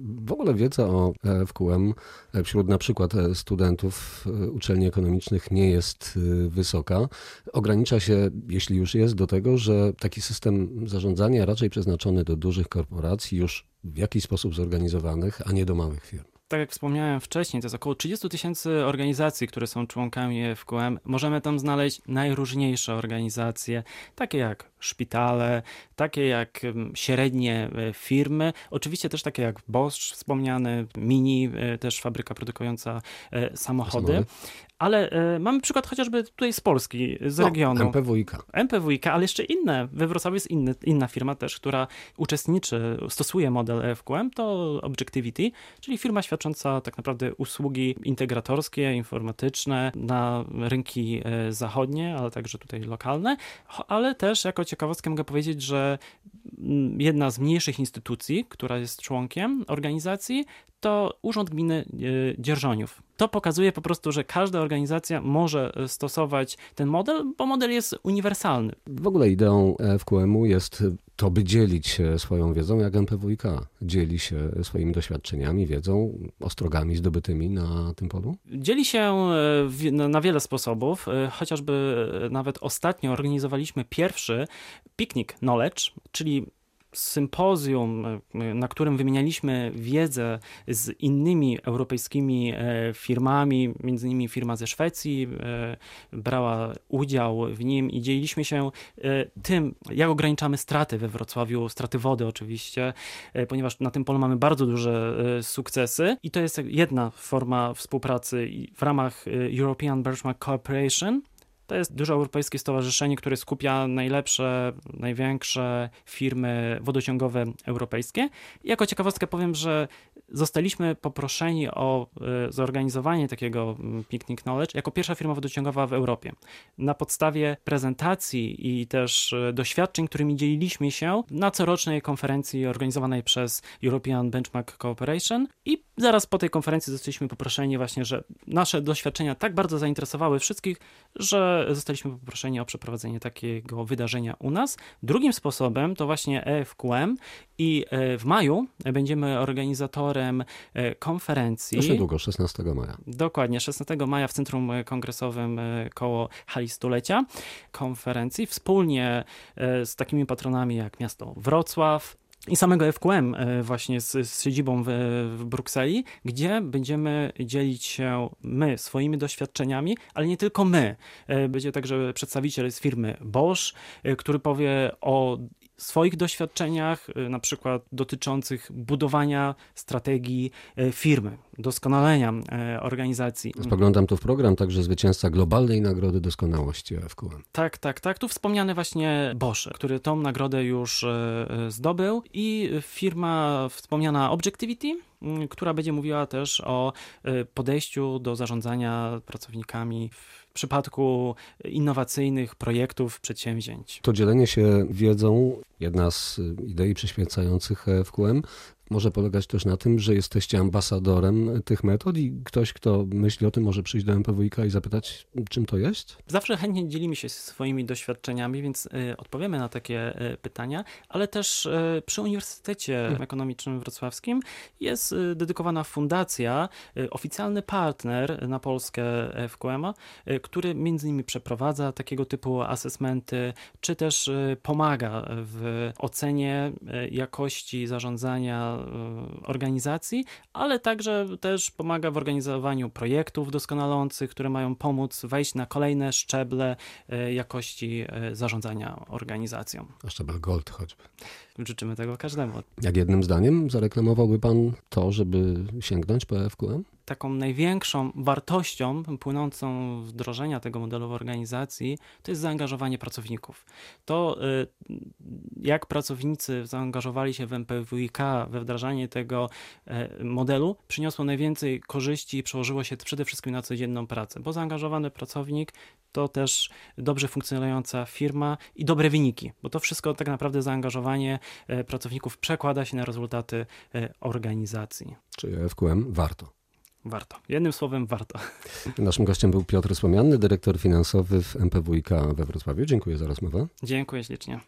W ogóle wiedza o FQM wśród na przykład studentów uczelni ekonomicznych nie jest wysoka. Ogranicza się, jeśli już jest, do tego, że taki system zarządzania raczej przeznaczony do dużych korporacji, już w jakiś sposób zorganizowanych, a nie do małych firm tak jak wspomniałem wcześniej, to jest około 30 tysięcy organizacji, które są członkami FQM. Możemy tam znaleźć najróżniejsze organizacje, takie jak szpitale, takie jak średnie e, firmy, oczywiście też takie jak Bosch wspomniany, Mini, e, też fabryka produkująca e, samochody. Ale mamy przykład chociażby tutaj z Polski, z no, regionu. MPWiK. MPWiK, ale jeszcze inne. We Wrocławiu jest inny, inna firma też, która uczestniczy, stosuje model FQM, to Objectivity, czyli firma tak naprawdę usługi integratorskie, informatyczne na rynki zachodnie, ale także tutaj lokalne, ale też jako ciekawostkę mogę powiedzieć, że mm, jedna z mniejszych instytucji, która jest członkiem organizacji, to Urząd Gminy e, Dzierżoniów. To pokazuje po prostu, że każda organizacja może e, stosować ten model, bo model jest uniwersalny. W ogóle ideą FQM-u jest to, by dzielić się swoją wiedzą, jak MPWiK dzieli się swoimi doświadczeniami, wiedzą, ostrogami zdobytymi na tym polu? Dzieli się e, na wiele sposobów, chociażby nawet ostatnio organizowaliśmy pierwszy Picnic Knowledge, czyli sympozjum, e, na którym wymienialiśmy wiedzę z innymi europejskimi e, firmami, między innymi firma ze Szwecji e, brała udział w nim i dzieliliśmy się tym, jak ograniczamy straty we Wrocławiu, straty wody oczywiście, ponieważ na tym polu mamy bardzo duże sukcesy i to jest jedna forma współpracy w ramach European Benchmark Cooperation, to jest duże europejskie stowarzyszenie, które skupia najlepsze, największe firmy wodociągowe europejskie. I jako ciekawostkę powiem, że zostaliśmy poproszeni o e, zorganizowanie takiego mm, Picnic Knowledge jako pierwsza firma wodociągowa w Europie. Na podstawie prezentacji i też e, doświadczeń, którymi dzieliliśmy się na corocznej konferencji organizowanej przez European Benchmark Cooperation i zaraz po tej konferencji zostaliśmy poproszeni właśnie, że nasze doświadczenia tak bardzo zainteresowały wszystkich, że zostaliśmy poproszeni o przeprowadzenie takiego wydarzenia u nas. Drugim sposobem to właśnie EFQM i e, w maju będziemy organizatorem e, konferencji. Już niedługo, 16 maja. Dokładnie, 16 maja w Centrum Kongresowym e, koło hali stulecia konferencji wspólnie z takimi patronami jak miasto Wrocław, i samego FQM właśnie z, z siedzibą w, w, Brukseli, gdzie będziemy dzielić się my swoimi doświadczeniami, ale nie tylko my. Będzie także przedstawiciel z firmy Bosch, który powie o swoich doświadczeniach, y, na przykład dotyczących budowania strategii y, firmy, doskonalenia y, organizacji. Spoglądam tu w program także zwycięzca globalnej nagrody doskonałości FQM. Tak, tak, tak. Tu wspomniany właśnie Bosch, który tą nagrodę już zdobył i firma wspomniana Objectivity, która będzie mówiła też o podejściu do zarządzania pracownikami w przypadku innowacyjnych projektów, przedsięwzięć. To dzielenie się wiedzą, jedna z idei przyświecających FQM, może polegać też na tym, że jesteście ambasadorem tych metod i ktoś, kto myśli o tym, może przyjść do MPWiK i zapytać, czym to jest? Zawsze chętnie dzielimy się swoimi doświadczeniami, więc y, odpowiemy na takie y, pytania, ale też y, przy Uniwersytecie hmm. Ekonomicznym Wrocławskim jest dedykowana fundacja, oficjalny partner na Polskę FQM, który między innymi przeprowadza takiego typu asesmenty, czy też pomaga w ocenie jakości zarządzania organizacji, ale także też pomaga w organizowaniu projektów doskonalących, które mają pomóc wejść na kolejne szczeble e, jakości e, zarządzania organizacją. A szczebel gold choćby. Życzymy tego każdemu. Jak jednym zdaniem zareklamowałby pan to, żeby sięgnąć po FQM? taką największą wartością płynącą wdrożenia tego modelu w organizacji to jest zaangażowanie pracowników. To jak pracownicy zaangażowali się w MPWiK, we wdrażanie tego e, modelu, przyniosło najwięcej korzyści i przełożyło się przede wszystkim na codzienną pracę, bo zaangażowany pracownik to też dobrze funkcjonująca firma i dobre wyniki, bo to wszystko tak naprawdę zaangażowanie e, pracowników przekłada się na rezultaty e, organizacji. Czy FQM warto? Warto. Jednym słowem warto. Naszym gościem był Piotr Słomianny, dyrektor finansowy w MPWiK we Wrocławiu. Dziękuję za rozmowę. Dziękuję ślicznie.